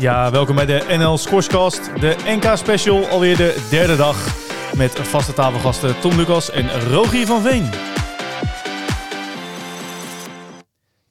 Ja, welkom bij de NL Scorescast, de NK Special, alweer de derde dag. Met vaste tafelgasten Tom Lucas en Rogier van Veen.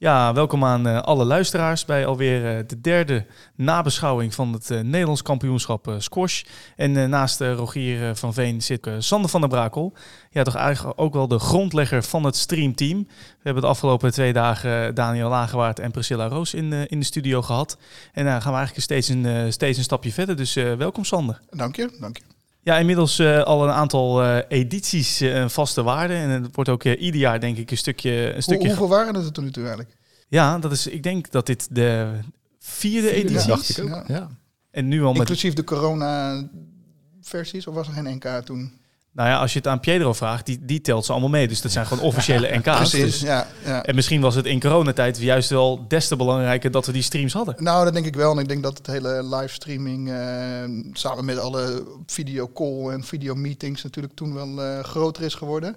Ja, welkom aan uh, alle luisteraars bij alweer uh, de derde nabeschouwing van het uh, Nederlands kampioenschap squash. En naast Rogier van Veen zit Sander van der Brakel. Ja, toch eigenlijk ook wel de grondlegger van het streamteam. We hebben de afgelopen twee dagen Daniel Lagerwaard en Priscilla Roos in, in de studio gehad. En daar gaan we eigenlijk steeds een, steeds een stapje verder. Dus welkom Sander. Dank je, dank je. Ja, inmiddels uh, al een aantal uh, edities uh, vaste waarde. En het wordt ook ieder jaar denk ik een stukje... Een stukje hoeveel waren het er toen nu eigenlijk? Ja, dat is, ik denk dat dit de vierde, editie is. dacht ik ook. Ja. En nu al Inclusief de corona-versies, of was er geen NK toen? Nou ja, als je het aan Pietro vraagt, die, die telt ze allemaal mee. Dus dat zijn gewoon officiële NK's. Precies, dus, ja, ja, En misschien was het in coronatijd juist wel des te belangrijker dat we die streams hadden. Nou, dat denk ik wel. En ik denk dat het hele livestreaming uh, samen met alle videocall en videomeetings natuurlijk toen wel uh, groter is geworden.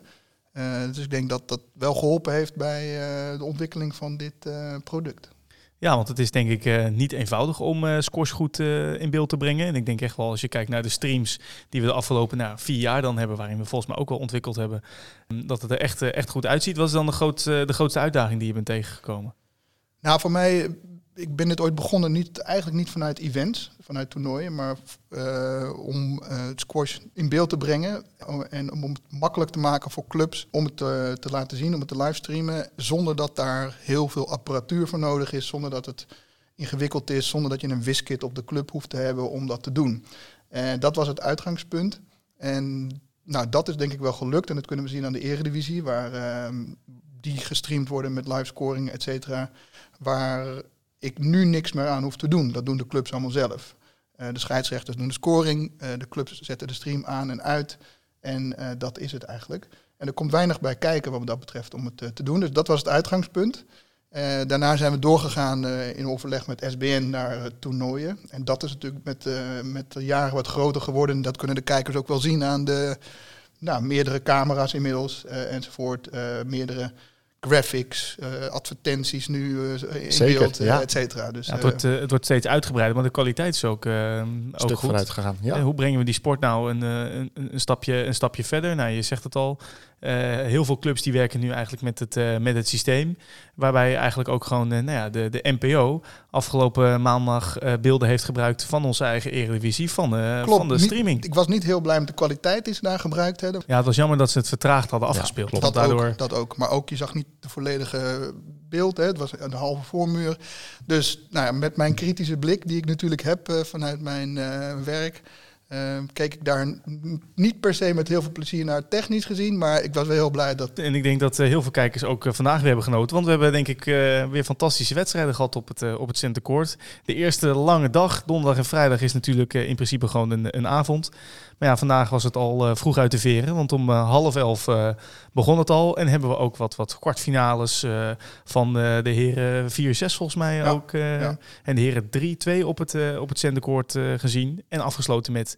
Uh, dus ik denk dat dat wel geholpen heeft bij uh, de ontwikkeling van dit uh, product. Ja, want het is denk ik niet eenvoudig om scores goed in beeld te brengen. En ik denk echt wel, als je kijkt naar de streams die we de afgelopen nou, vier jaar dan hebben, waarin we volgens mij ook wel ontwikkeld hebben, dat het er echt, echt goed uitziet. Wat is dan de, groot, de grootste uitdaging die je bent tegengekomen? Nou, voor mij ik ben dit ooit begonnen, niet, eigenlijk niet vanuit events, vanuit toernooien, maar uh, om uh, het squash in beeld te brengen en om het makkelijk te maken voor clubs om het te, te laten zien, om het te livestreamen, zonder dat daar heel veel apparatuur voor nodig is, zonder dat het ingewikkeld is, zonder dat je een wiskit op de club hoeft te hebben om dat te doen. En dat was het uitgangspunt. En nou, dat is denk ik wel gelukt en dat kunnen we zien aan de eredivisie, waar uh, die gestreamd worden met livescoring, et cetera. Waar ik nu niks meer aan hoef te doen. Dat doen de clubs allemaal zelf. Uh, de scheidsrechters doen de scoring, uh, de clubs zetten de stream aan en uit. En uh, dat is het eigenlijk. En er komt weinig bij kijken wat dat betreft om het te doen. Dus dat was het uitgangspunt. daarna zijn we doorgegaan in overleg met SBN naar toernooien. En dat is natuurlijk met, met de jaren wat groter geworden. Dat kunnen de kijkers ook wel zien aan de nou, meerdere camera's inmiddels enzovoort. meerdere graphics, uh, advertenties nu uh, in Zeker, beeld, ja. et cetera. Dus, ja, het, wordt, het wordt steeds uitgebreider, maar de kwaliteit is ook, ook goed. vooruit gegaan. Ja. hoe brengen we die sport nou een, een, een, stapje, een stapje verder? Nou, je zegt het al, heel veel clubs die werken nu eigenlijk met het, uh, met het systeem. Waarbij eigenlijk ook gewoon uh, nou ja, de, de NPO afgelopen maandag beelden heeft gebruikt van onze eigen Eredivisie, van, Klopt, van de streaming. Niet, ik was niet heel blij met de kwaliteit die ze daar gebruikt hebben. Ja, het was jammer dat ze het vertraagd hadden afgespeeld. Ja, dat, daardoor... ook, dat ook. Maar ook, je zag niet de volledige beeld. Hè. Het was een halve voormuur. Dus nou ja, met mijn kritische blik, die ik natuurlijk heb vanuit mijn werk... Uh, keek ik daar niet per se met heel veel plezier naar technisch gezien, maar ik was wel heel blij dat. En ik denk dat uh, heel veel kijkers ook uh, vandaag weer hebben genoten, want we hebben denk ik weer fantastische wedstrijden gehad op het, op het. De eerste lange dag, donderdag en vrijdag, is natuurlijk in principe gewoon een, een avond. Maar ja, vandaag was het al vroeg uit de veren, want om half elf begon het al. En hebben we ook wat, wat kwartfinales van de heren 4-6 volgens mij ja, ook. Ja. En de heren 3-2 op het, op het gezien. En afgesloten met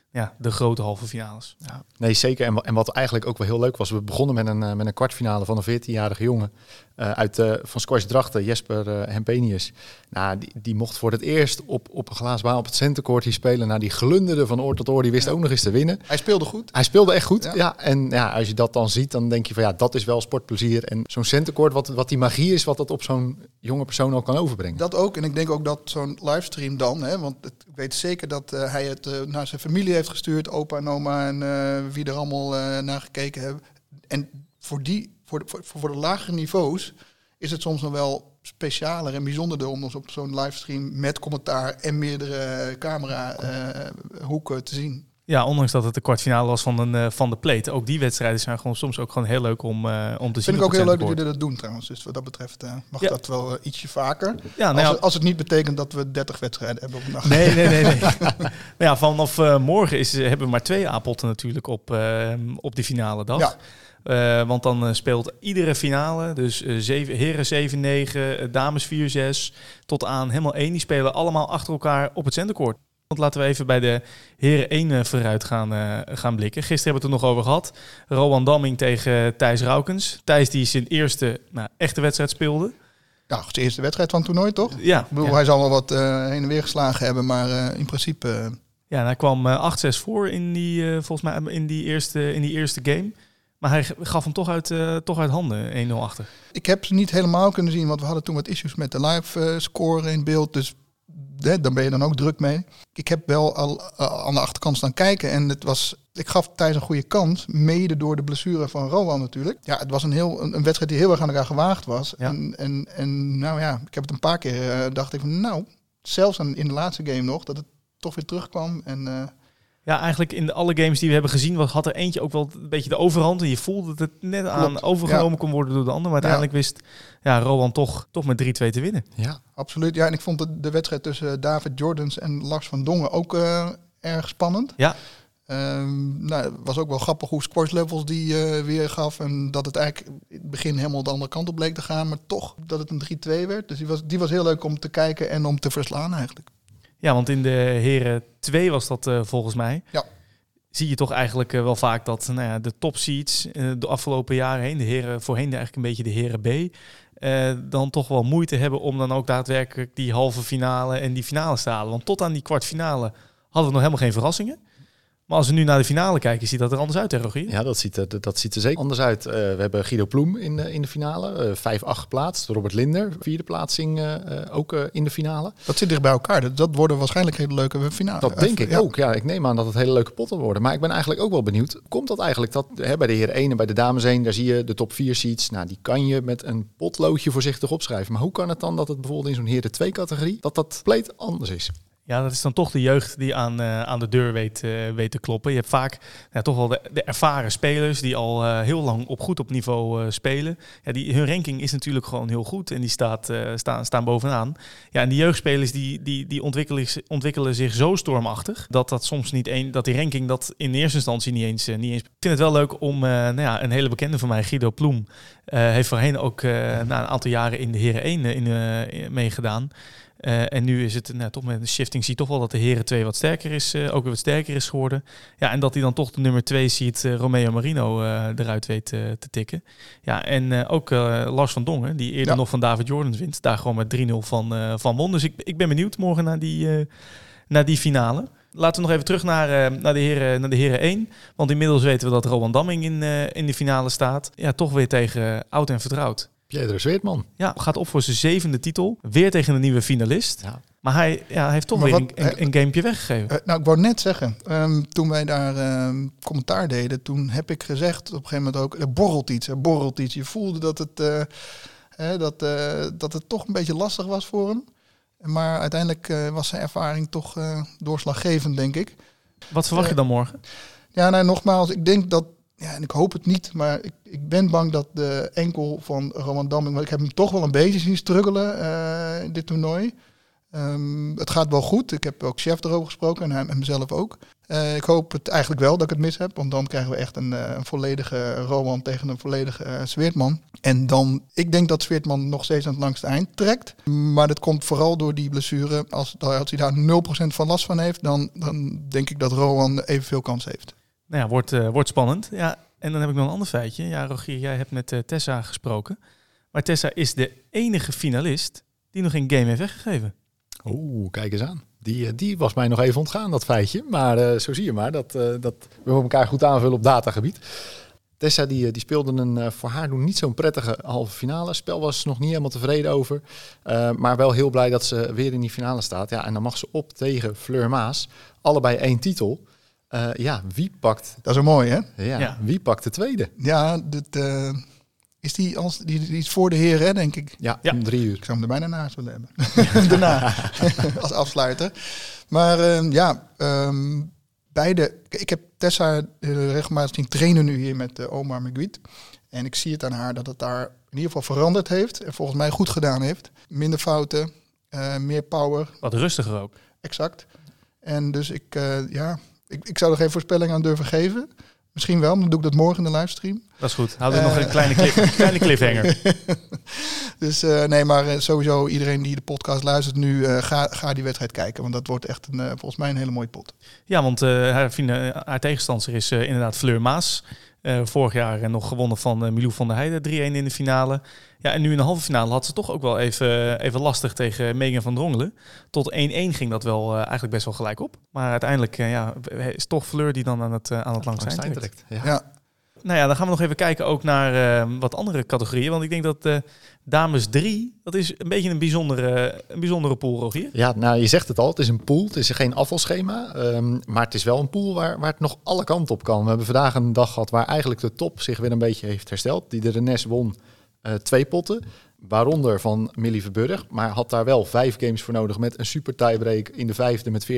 ja, de grote halve finales. Ja. Nee, zeker. En, en wat eigenlijk ook wel heel leuk was, we begonnen met een, uh, met een kwartfinale van een 14-jarige jongen uh, uit uh, van Squash Drachten, Jesper Hempenius. Nou, die, die mocht voor het eerst op, op een glazen baan op het centercourt hier spelen. Nou, die glunderde van oor tot oor, die wist ja. ook nog eens te winnen. Hij speelde goed. Hij speelde echt goed, ja. ja. En ja, als je dat dan ziet, dan denk je van ja, dat is wel sportplezier. En zo'n centercourt, wat, wat die magie is, wat dat op zo'n jonge persoon ook kan overbrengen. Dat ook. En ik denk ook dat zo'n livestream dan, hè, want ik weet zeker dat hij het naar zijn familie gestuurd, opa en oma en uh, wie er allemaal uh, naar gekeken hebben. En voor, die, voor, de, voor, voor de lagere niveaus is het soms nog wel specialer en bijzonderder om ons op zo'n livestream met commentaar en meerdere camera uh, hoeken te zien. Ja, ondanks dat het de kwartfinale was van, een, uh, van de plate. Ook die wedstrijden zijn gewoon soms ook gewoon heel leuk om, uh, om te zien. Vind ik ook heel leuk dat jullie dat doen trouwens. Dus wat dat betreft uh, mag ja. dat wel ietsje vaker. Ja, nou als, het, als, het niet betekent dat we 30 wedstrijden hebben op een dag. Nee, nee, nee. nee. nou ja, vanaf morgen is, hebben we maar twee apotten natuurlijk op, op die finale dag. Ja. Uh, want dan uh, speelt iedere finale, dus uh, zeven, heren 7-9, dames 4-6, tot aan helemaal 1. Die spelen allemaal achter elkaar op het centercourt. Want laten we even bij de heren 1 vooruit gaan, gaan blikken. Gisteren hebben we het er nog over gehad. Rowan Damming tegen Thijs Raukens. Thijs die zijn eerste nou, echte wedstrijd speelde. Ja, zijn eerste wedstrijd van het toernooi, toch? Ja, Ik bedoel, ja. hij zal wel wat eh, heen en weer geslagen hebben, maar eh, in principe... eh, Ja, en hij kwam eh, 8-6 voor in die, eh, volgens mij in die, eerste, in die eerste game. Maar hij gaf hem toch uit, eh, toch uit handen, 1-0 achter. Ik heb ze niet helemaal kunnen zien, want we hadden toen wat issues met de live eh, score in beeld. Dus daar ben je dan ook druk mee. Ik heb wel al eh, aan de achterkant staan kijken en het was, ik gaf Thijs een goede kans, mede door de blessure van Rowan natuurlijk. Ja, het was een, heel, een, een wedstrijd die heel erg aan elkaar gewaagd was. Ja. En, en, en nou ja, ik heb het een paar keer, eh, dacht ik van nou, zelfs aan- in de laatste game nog, dat het toch weer terugkwam. En eh, Ja, eigenlijk in alle games die we hebben gezien, had er eentje ook wel een beetje de overhand. En je voelde dat het net aan overgenomen kon worden door de ander. Maar uiteindelijk wist ja, Rowan toch, toch met 3-2 te winnen. Ja, absoluut. Ja, en ik vond de, de wedstrijd tussen David Jordans en Lars van Dongen ook eh, erg spannend. Ja. Ehm, nou, het was ook wel grappig hoe squash levels die eh, weer gaf. En dat het eigenlijk in het begin helemaal de andere kant op bleek te gaan. Maar toch dat het een 3-2 werd. Dus die was, die was heel leuk om te kijken en om te verslaan eigenlijk. Ja, want in de heren 2 was dat eh, volgens mij. Ja. Zie je toch eigenlijk eh, wel vaak dat nou ja, de top seeds eh, de afgelopen jaren heen, de heren voorheen eigenlijk een beetje de heren B, dan toch wel moeite hebben om dan ook daadwerkelijk die halve finale en die finale te halen. Want tot aan die kwartfinale hadden we nog helemaal geen verrassingen. Maar als we nu naar de finale kijken, ziet dat er anders uit, hè, Rogier? ja dat, ziet er, dat ziet er zeker anders uit. Eh, we hebben Guido Ploem in, de- in de finale, eh 5-8 geplaatst. Robert Linder, vierde plaatsing eh, eh, ook eh, in de finale. Dat zit dicht bij elkaar. Dat, dat worden waarschijnlijk hele leuke finale. Dat denk ik Ja. ook. Ja, ik neem aan dat het hele leuke potten worden. Maar ik ben eigenlijk ook wel benieuwd. Komt dat eigenlijk dat hè, bij de heren 1 en bij de dames 1, daar zie je de top 4 seats. Nou, die kan je met een potloodje voorzichtig opschrijven. Maar hoe kan het dan dat het bijvoorbeeld in zo'n heren 2 categorie, dat dat compleet anders is? Ja, dat is dan toch de jeugd die aan, eh, aan de deur weet, eh, weet te kloppen. Je hebt vaak ja, toch wel de, de ervaren spelers die al eh, heel lang op goed op niveau spelen. Ja, die, hun ranking is natuurlijk gewoon heel goed en die staat, staan, staan bovenaan. Ja, en die jeugdspelers die, die, die ontwikkelen, ontwikkelen zich zo stormachtig dat dat soms niet een, dat die ranking dat in eerste instantie niet eens, niet eens. Ik vind het wel leuk om, nou ja, een hele bekende van mij, Guido Ploem, heeft voorheen ook na een aantal jaren in de Heren 1 in, meegedaan. Eh, en nu is het nou, toch met een shifting zie je toch wel dat de heren 2 wat sterker is, eh, ook weer wat sterker is geworden. Ja, en dat hij dan toch de nummer 2 ziet, eh, Romeo Marino, eruit weet te tikken. Ja, en ook Lars van Dongen, die eerder Ja. nog van David Jordan wint, daar gewoon met 3-0 van, van won. Dus ik, ik ben benieuwd morgen naar die, naar die finale. Laten we nog even terug naar, naar, de heren, naar de heren 1. Want inmiddels weten we dat Rowan Damming in, in de finale staat. Ja, toch weer tegen oud en vertrouwd. Pedro Zweertman. Ja, gaat op voor zijn zevende titel. Weer tegen een nieuwe finalist. Ja. Maar hij, ja, hij heeft toch Maar weer wat- een, een, een gamepje weggegeven. Eh, nou, ik wou net zeggen, ehm, toen wij daar ehm, commentaar deden, toen heb ik gezegd op een gegeven moment ook, er borrelt iets, er borrelt iets. Je voelde dat het, eh, dat, eh, dat het toch een beetje lastig was voor hem. Maar uiteindelijk eh, was zijn ervaring toch eh, doorslaggevend, denk ik. Wat verwacht je dan morgen? Ja, nou, nogmaals, ik denk dat, ja, en ik hoop het niet, maar ik, ik ben bang dat de enkel van Roman Damming, want ik heb hem toch wel een beetje zien struggelen eh, in dit toernooi. Ehm, het gaat wel goed. Ik heb ook chef erover gesproken en hij hemzelf ook. Eh, ik hoop het eigenlijk wel dat ik het mis heb, want dan krijgen we echt een, eh, een volledige Roman tegen een volledige Zweertman. En dan, ik denk dat Zweertman nog steeds aan het langste eind trekt. Maar dat komt vooral door die blessure. Als, als hij daar 0% van last van heeft, dan, dan denk ik dat Rowan evenveel kans heeft. Nou ja, wordt, eh, wordt spannend. Ja, en dan heb ik nog een ander feitje. Ja, Rogier, jij hebt met eh, Tessa gesproken. Maar Tessa is de enige finalist die nog geen game heeft weggegeven. Oeh, kijk eens aan. Die, eh, die was mij nog even ontgaan, dat feitje. Maar zo zie je maar, dat, dat we elkaar goed aanvullen op datagebied. Tessa die, die speelde een voor haar doen niet zo'n prettige halve finale. Spel was nog niet helemaal tevreden over. Maar wel heel blij dat ze weer in die finale staat. Ja, en dan mag ze op tegen Fleur Maas. Allebei één titel. Eh, ja, wie pakt, Dat is een mooi, hè? ja, Ja. wie pakt de tweede? Ja, dit, eh, is die, als, die, die is voor de heren, hè, denk ik. Ja, Ja. om drie uur. Ik zou hem er bijna naast willen hebben. Daarna, als afsluiter. Maar ehm, ja, ehm, beide... Ik heb Tessa eh, regelmatig zien trainen nu hier met eh, Omar Meguit. En ik zie het aan haar dat het daar in ieder geval veranderd heeft. En volgens mij goed gedaan heeft. Minder fouten, eh, meer power, Wat rustiger ook. exact. En dus ik, eh, ja, ik, ik zou er geen voorspelling aan durven geven. Misschien wel, maar dan doe ik dat morgen in de livestream. Dat is goed. Houden we Eh. nog een kleine, cliff, kleine cliffhanger. Dus eh, nee, maar eh, sowieso iedereen die de podcast luistert nu, ga, ga die wedstrijd kijken. Want dat wordt echt een, volgens mij een hele mooie pot. Ja, want haar, haar tegenstander is inderdaad Fleur Maas. Uh, vorig jaar nog gewonnen van uh, Milou van der Heijden, 3-1 in de finale. Ja, en nu in de halve finale had ze toch ook wel even, even lastig tegen Megan van Drongelen. Tot 1-1 ging dat wel eigenlijk best wel gelijk op. Maar uiteindelijk ja, is toch Fleur die dan aan het, aan het langste eind trekt. Ja. ja. Nou ja, dan gaan we nog even kijken ook naar uh, wat andere categorieën. Want ik denk dat uh, dames 3, dat is een beetje een bijzondere, een bijzondere pool, Rogier. Ja, nou je zegt het al, het is een pool. Het is geen afvalschema. Um, maar het is wel een pool waar, waar het nog alle kanten op kan. We hebben vandaag een dag gehad waar eigenlijk de top zich weer een beetje heeft hersteld. Die de Rennes won uh, twee potten. Waaronder van Millie Verburg. Maar had daar wel vijf games voor nodig met een super tiebreak in de vijfde met 14-16.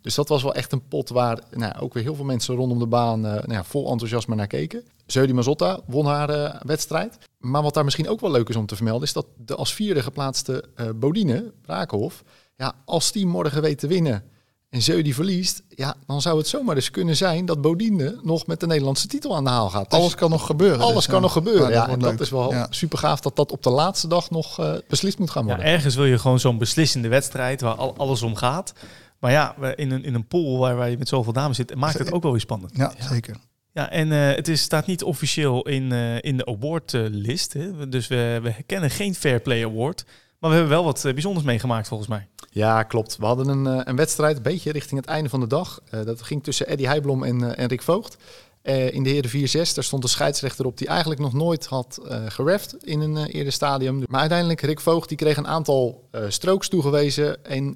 Dus dat was wel echt een pot waar nou, ook weer heel veel mensen rondom de baan uh, nou vol enthousiasme naar keken. Zeudi Mazotta won haar uh, wedstrijd. Maar wat daar misschien ook wel leuk is om te vermelden... is dat de als vierde geplaatste uh, Bodine, Brakenhof... Ja, als die morgen weet te winnen en Zeu die verliest, ja, dan zou het zomaar eens kunnen zijn dat Bodine nog met de Nederlandse titel aan de haal gaat. Dus alles kan nog gebeuren. Alles dus, kan nog gebeuren. Ja, en dat is wel super gaaf dat dat op de laatste dag nog uh, beslist moet gaan worden. Ja, ergens wil je gewoon zo'n beslissende wedstrijd waar al, alles om gaat. Maar ja, in een, in een pool waar, waar je met zoveel dames zit, maakt het ook wel weer spannend. Ja, zeker. Ja, en uh, het is, staat niet officieel in, uh, in de awardlist. Dus we, we kennen geen Fair Play Award. Maar we hebben wel wat bijzonders meegemaakt volgens mij. Ja, klopt. We hadden een, eh, een wedstrijd, een beetje richting het einde van de dag. Uh, dat ging tussen Eddie Heijblom en, uh, en Rick Voogd. in de heren 4-6, daar stond een scheidsrechter op die eigenlijk nog nooit had gereft in een eerder stadium. Maar uiteindelijk, Rick Voogd, die kreeg een aantal strokes toegewezen. En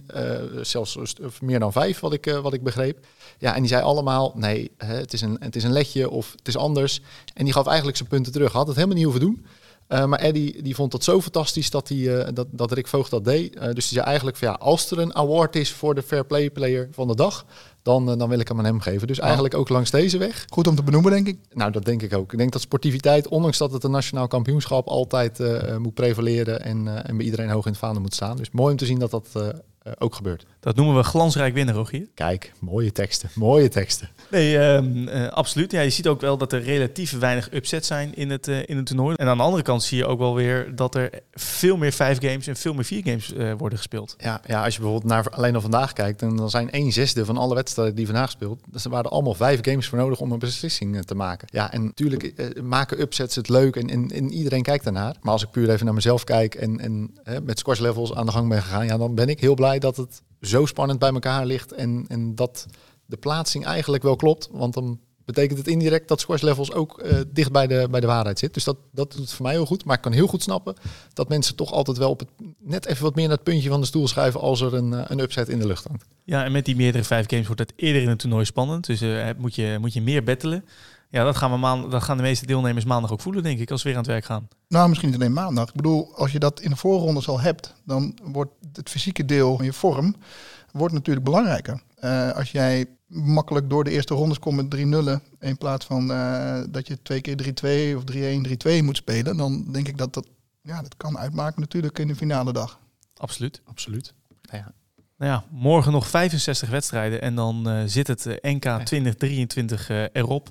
zelfs meer dan vijf, wat ik, wat ik begreep. Ja, en die zei allemaal, nee, het, is een, het is een letje of het is anders. En die gaf eigenlijk zijn punten terug. Had het helemaal niet hoeven doen. Uh, maar Eddie die vond dat zo fantastisch dat, hij, uh, dat, dat Rick Voogd dat deed. Uh, dus die zei eigenlijk van ja, als er een award is voor de Fair Play Player van de dag, dan, dan wil ik hem aan hem geven. Dus eigenlijk ook langs deze weg. Goed om te benoemen, denk ik. Nou, dat denk ik ook. Ik denk dat sportiviteit, ondanks dat het een nationaal kampioenschap altijd moet prevaleren en, en bij iedereen hoog in het vaandel moet staan. Dus mooi om te zien dat dat ook gebeurt. Dat noemen we glansrijk winnen, Rogier. Kijk, mooie teksten, mooie teksten. Nee, uh, uh, absoluut. Ja, je ziet ook wel dat er relatief weinig upsets zijn in het, uh, in het toernooi. En aan de andere kant zie je ook wel weer dat er veel meer vijf games en veel meer vier games worden gespeeld. Ja, ja, als je bijvoorbeeld naar alleen al vandaag kijkt, dan, dan zijn een zesde van alle wedstrijden die vandaag speelt. Dus er waren allemaal vijf games voor nodig om een beslissing te maken. Ja, en natuurlijk maken upsets het leuk en, en, en, iedereen kijkt daarnaar. Maar als ik puur even naar mezelf kijk en, en met squash levels aan de gang ben gegaan, ja, dan ben ik heel blij dat het zo spannend bij elkaar ligt en, en dat de plaatsing eigenlijk wel klopt. Want dan betekent het indirect dat squash levels ook uh, dicht bij de, bij de waarheid zit. Dus dat, dat doet het voor mij heel goed. Maar ik kan heel goed snappen dat mensen toch altijd wel op het, net even wat meer naar het puntje van de stoel schuiven als er een, eh, een upset in de lucht hangt. Ja, en met die meerdere vijf games wordt het eerder in het toernooi spannend. Dus uh, moet, je, moet je meer battelen. Ja, dat gaan, we maand, dat gaan de meeste deelnemers maandag ook voelen, denk ik, als we weer aan het werk gaan. Nou, misschien niet alleen maandag. Ik bedoel, als je dat in de voorrondes al hebt, dan wordt het fysieke deel van je vorm wordt natuurlijk belangrijker. Uh, als jij makkelijk door de eerste rondes komt met drie nullen, in plaats van uh, dat je twee keer 3-2 of 3-1, 3-2 moet spelen, dan denk ik dat dat, ja, dat kan uitmaken natuurlijk in de finale dag. Absoluut. Absoluut. Nou ja. Nou ja, morgen nog 65 wedstrijden en dan uh, zit het NK 2023 erop.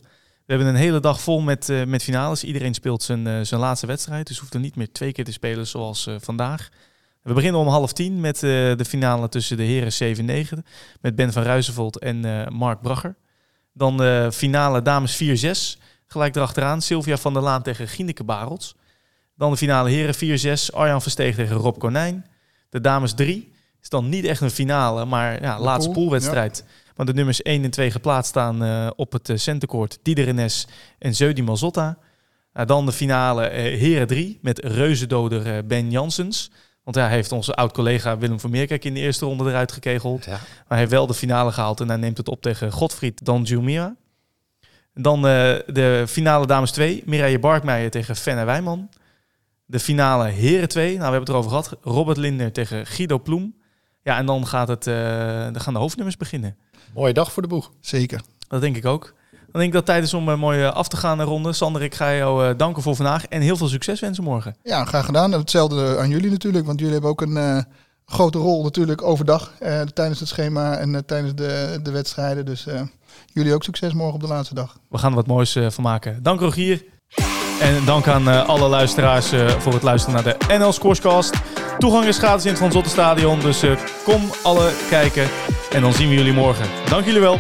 We hebben een hele dag vol met, uh, met finales. Iedereen speelt zijn, uh, zijn laatste wedstrijd. Dus hoeft er niet meer twee keer te spelen zoals uh, vandaag. We beginnen om half tien met de finale tussen de heren 7-9. Met Ben van Ruizenvold en Mark Bracher. Dan de finale dames 4-6. Gelijk erachteraan. Sylvia van der Laan tegen Gineke Barels. Dan de finale heren 4-6. Arjan Versteeg tegen Rob Konijn. De dames 3 is dan niet echt een finale, maar ja, laatste poolwedstrijd. Ja. Want de nummers 1 en 2 geplaatst staan uh, op het uh, centercourt. Diederenes en Zeudi Mazotta. Uh, dan de finale Heren 3 met reuzendoder Ben Jansens. Want ja, hij heeft onze oud-collega Willem van Meerkijk in de eerste ronde eruit gekegeld. Ja. Maar hij heeft wel de finale gehaald en hij neemt het op tegen Godfried Danjumira. Dan de finale dames 2, Mireille Barkmeijer tegen Fenne Wijman. De finale Heren 2, nou we hebben het erover gehad. Robert Linder tegen Guido Ploem. Ja, en dan, gaat het, dan gaan de hoofdnummers beginnen. Mooie dag voor de boeg. Zeker. Dat denk ik ook. Dan denk ik dat het tijd is om uh, mooi af te gaan ronde. Sander, ik ga jou uh, danken voor vandaag en heel veel succes wensen morgen. Ja, graag gedaan. Hetzelfde aan jullie natuurlijk, want jullie hebben ook een uh, grote rol natuurlijk overdag tijdens het schema en tijdens de, de wedstrijden. Dus jullie ook succes morgen op de laatste dag. We gaan er wat moois van maken. Dank Rogier. En dank aan alle luisteraars voor het luisteren naar de NL Scorescast. Toegang is gratis in het Van Zotte Stadion, dus kom alle kijken. En dan zien we jullie morgen. Dank jullie wel.